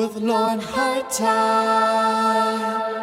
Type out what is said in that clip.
with Lauren High Tide.